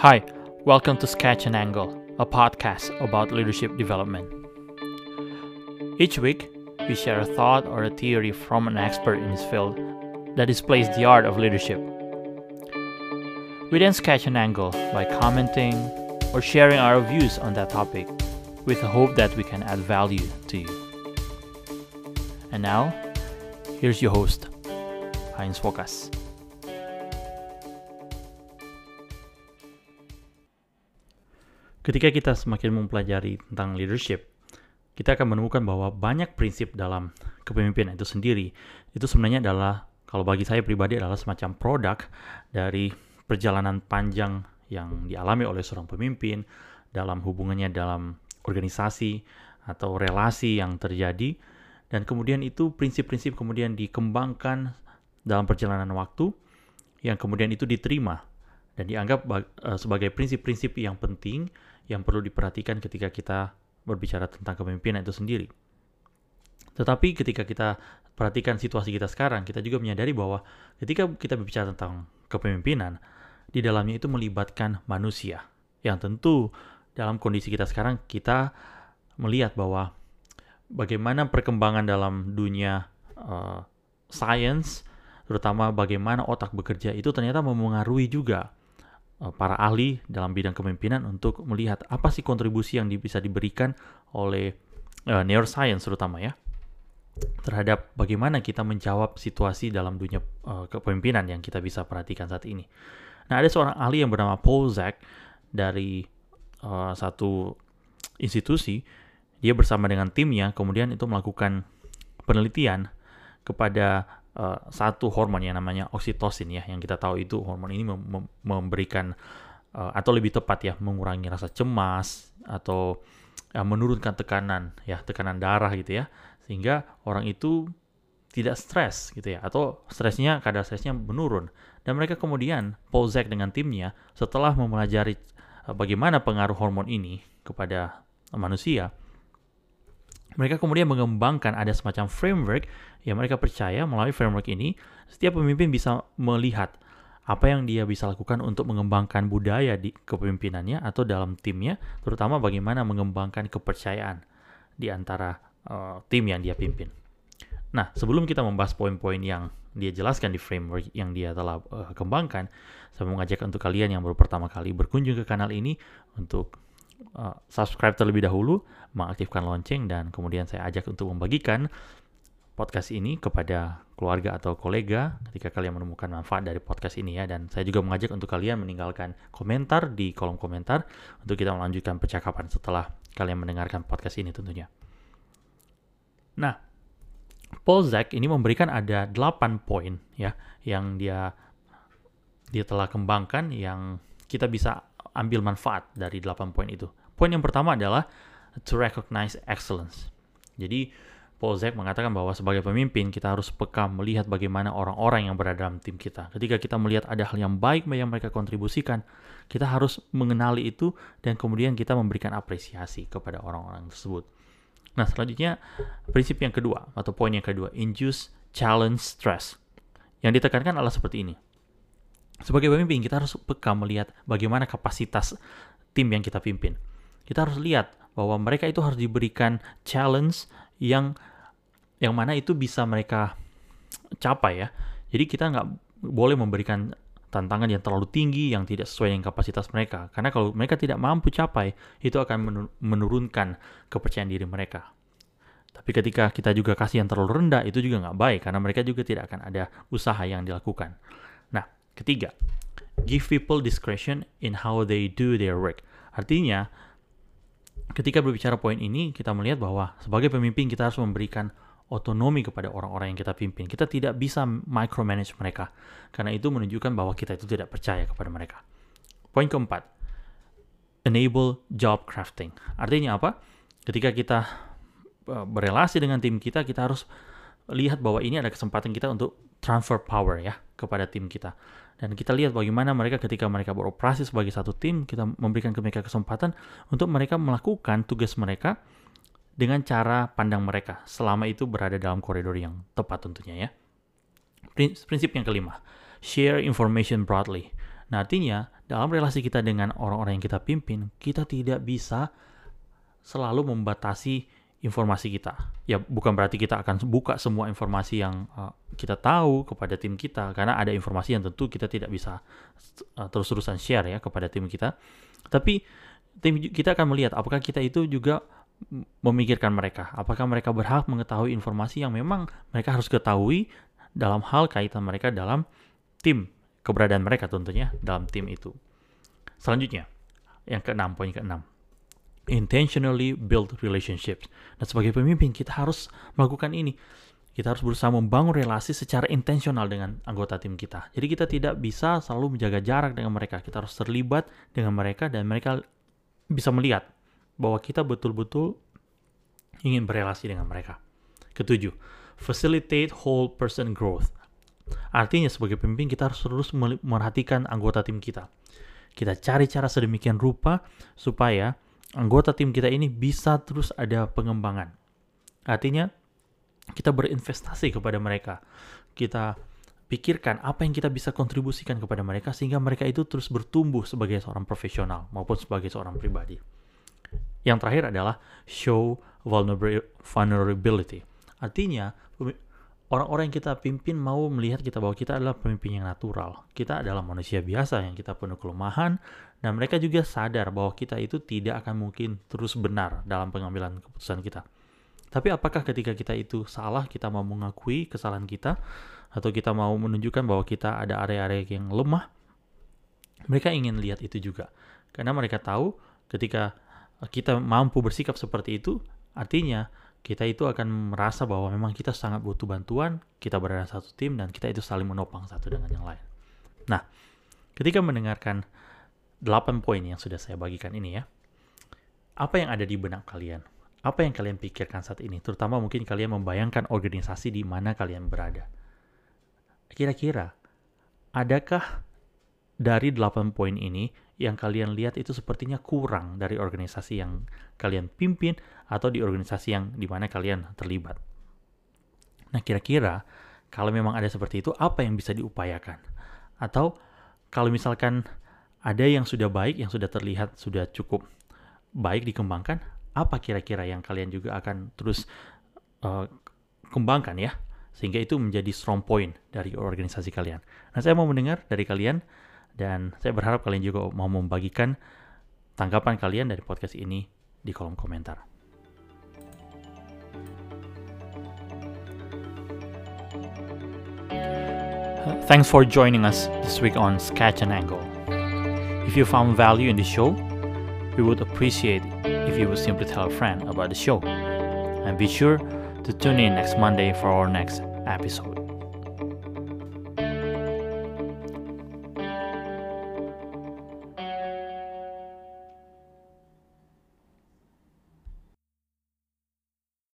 Hi, welcome to Sketch and Angle, a podcast about leadership development. Each week, we share a thought or a theory from an expert in his field that displays the art of leadership. We then sketch an angle by commenting or sharing our views on that topic with the hope that we can add value to you. And now, here's your host, Heinz Fokas. Ketika kita semakin mempelajari tentang leadership, kita akan menemukan bahwa banyak prinsip dalam kepemimpinan itu sendiri. Itu sebenarnya adalah kalau bagi saya pribadi adalah semacam produk dari perjalanan panjang yang dialami oleh seorang pemimpin dalam hubungannya dalam organisasi atau relasi yang terjadi. Dan kemudian itu prinsip-prinsip kemudian dikembangkan dalam perjalanan waktu yang kemudian itu diterima dan dianggap uh, sebagai prinsip-prinsip yang penting yang perlu diperhatikan ketika kita berbicara tentang kepemimpinan itu sendiri. Tetapi ketika kita perhatikan situasi kita sekarang, kita juga menyadari bahwa ketika kita berbicara tentang kepemimpinan, di dalamnya itu melibatkan manusia. Yang tentu dalam kondisi kita sekarang, kita melihat bahwa bagaimana perkembangan dalam dunia uh, science, terutama bagaimana otak bekerja, itu ternyata memengaruhi juga Eh, para ahli dalam bidang kepemimpinan untuk melihat apa sih kontribusi yang bisa diberikan oleh uh, neuroscience terutama ya terhadap bagaimana kita menjawab situasi dalam dunia uh, kepemimpinan yang kita bisa perhatikan saat ini. Nah, ada seorang ahli yang bernama Paul Zak dari uh, satu institusi, dia bersama dengan timnya kemudian itu melakukan penelitian kepada uh, satu hormon yang namanya oksitosin ya, yang kita tahu itu hormon ini mem mem memberikan uh, atau lebih tepat ya mengurangi rasa cemas atau uh, menurunkan tekanan ya tekanan darah gitu ya, sehingga orang itu tidak stres gitu ya atau stresnya kadar stresnya menurun. Dan mereka kemudian Pozek dengan timnya setelah mempelajari bagaimana pengaruh hormon ini kepada manusia mereka kemudian mengembangkan ada semacam framework yang mereka percaya melalui framework ini setiap pemimpin bisa melihat apa yang dia bisa lakukan untuk mengembangkan budaya di kepemimpinannya atau dalam timnya, terutama bagaimana mengembangkan kepercayaan di antara uh, tim yang dia pimpin. Nah, sebelum kita membahas poin-poin yang dia jelaskan di framework yang dia telah uh, kembangkan, saya mengajak untuk kalian yang baru pertama kali berkunjung ke kanal ini untuk uh, subscribe terlebih dahulu, mengaktifkan lonceng, dan kemudian saya ajak untuk membagikan podcast ini kepada keluarga atau kolega ketika kalian menemukan manfaat dari podcast ini ya dan saya juga mengajak untuk kalian meninggalkan komentar di kolom komentar untuk kita melanjutkan percakapan setelah kalian mendengarkan podcast ini tentunya. Nah, Paul Zak ini memberikan ada 8 poin ya yang dia dia telah kembangkan yang kita bisa ambil manfaat dari 8 poin itu. Poin yang pertama adalah to recognize excellence. Jadi Paul Zek mengatakan bahwa sebagai pemimpin kita harus peka melihat bagaimana orang-orang yang berada dalam tim kita. Ketika kita melihat ada hal yang baik yang mereka kontribusikan, kita harus mengenali itu dan kemudian kita memberikan apresiasi kepada orang-orang tersebut. Nah, selanjutnya prinsip yang kedua atau poin yang kedua, induce challenge stress. Yang ditekankan adalah seperti ini. Sebagai pemimpin kita harus peka melihat bagaimana kapasitas tim yang kita pimpin. Kita harus lihat bahwa mereka itu harus diberikan challenge yang yang mana itu bisa mereka capai ya. Jadi kita nggak boleh memberikan tantangan yang terlalu tinggi yang tidak sesuai dengan kapasitas mereka. Karena kalau mereka tidak mampu capai, itu akan menurunkan kepercayaan diri mereka. Tapi ketika kita juga kasih yang terlalu rendah, itu juga nggak baik karena mereka juga tidak akan ada usaha yang dilakukan. Nah, ketiga, give people discretion in how they do their work. Artinya, ketika berbicara poin ini, kita melihat bahwa sebagai pemimpin kita harus memberikan otonomi kepada orang-orang yang kita pimpin. Kita tidak bisa micromanage mereka. Karena itu menunjukkan bahwa kita itu tidak percaya kepada mereka. Poin keempat, enable job crafting. Artinya apa? Ketika kita e, berelasi dengan tim kita, kita harus lihat bahwa ini ada kesempatan kita untuk transfer power ya kepada tim kita. Dan kita lihat bagaimana mereka ketika mereka beroperasi sebagai satu tim, kita memberikan ke mereka kesempatan untuk mereka melakukan tugas mereka dengan cara pandang mereka selama itu berada dalam koridor yang tepat tentunya ya. Prinsip yang kelima, share information broadly. Nah artinya dalam relasi kita dengan orang-orang yang kita pimpin, kita tidak bisa selalu membatasi informasi kita. Ya bukan berarti kita akan buka semua informasi yang uh, kita tahu kepada tim kita karena ada informasi yang tentu kita tidak bisa uh, terus-terusan share ya kepada tim kita. Tapi tim kita akan melihat apakah kita itu juga memikirkan mereka, apakah mereka berhak mengetahui informasi yang memang mereka harus ketahui dalam hal kaitan mereka dalam tim keberadaan mereka tentunya dalam tim itu. Selanjutnya, yang keenam, poin keenam intentionally build relationships. Dan sebagai pemimpin kita harus melakukan ini. Kita harus berusaha membangun relasi secara intensional dengan anggota tim kita. Jadi kita tidak bisa selalu menjaga jarak dengan mereka. Kita harus terlibat dengan mereka dan mereka bisa melihat bahwa kita betul-betul ingin berrelasi dengan mereka. Ketujuh, facilitate whole person growth. Artinya sebagai pemimpin kita harus terus merhatikan anggota tim kita. Kita cari cara sedemikian rupa supaya anggota tim kita ini bisa terus ada pengembangan. Artinya kita berinvestasi kepada mereka. Kita pikirkan apa yang kita bisa kontribusikan kepada mereka sehingga mereka itu terus bertumbuh sebagai seorang profesional maupun sebagai seorang pribadi. Yang terakhir adalah show vulnerability. Artinya orang-orang yang kita pimpin mau melihat kita bahwa kita adalah pemimpin yang natural. Kita adalah manusia biasa yang kita penuh kelemahan dan mereka juga sadar bahwa kita itu tidak akan mungkin terus benar dalam pengambilan keputusan kita. Tapi apakah ketika kita itu salah, kita mau mengakui kesalahan kita, atau kita mau menunjukkan bahwa kita ada area-area yang lemah? Mereka ingin lihat itu juga. Karena mereka tahu ketika kita mampu bersikap seperti itu, artinya kita itu akan merasa bahwa memang kita sangat butuh bantuan, kita berada satu tim, dan kita itu saling menopang satu dengan yang lain. Nah, ketika mendengarkan 8 poin yang sudah saya bagikan ini ya. Apa yang ada di benak kalian? Apa yang kalian pikirkan saat ini? Terutama mungkin kalian membayangkan organisasi di mana kalian berada. Kira-kira, adakah dari 8 poin ini yang kalian lihat itu sepertinya kurang dari organisasi yang kalian pimpin atau di organisasi yang di mana kalian terlibat? Nah, kira-kira kalau memang ada seperti itu, apa yang bisa diupayakan? Atau kalau misalkan ada yang sudah baik, yang sudah terlihat sudah cukup baik dikembangkan, apa kira-kira yang kalian juga akan terus uh, kembangkan ya, sehingga itu menjadi strong point dari organisasi kalian. Nah, saya mau mendengar dari kalian dan saya berharap kalian juga mau membagikan tanggapan kalian dari podcast ini di kolom komentar. Thanks for joining us this week on Sketch and Angle. If you found value in the show, we would appreciate if you would simply tell a friend about the show. And be sure to tune in next Monday for our next episode.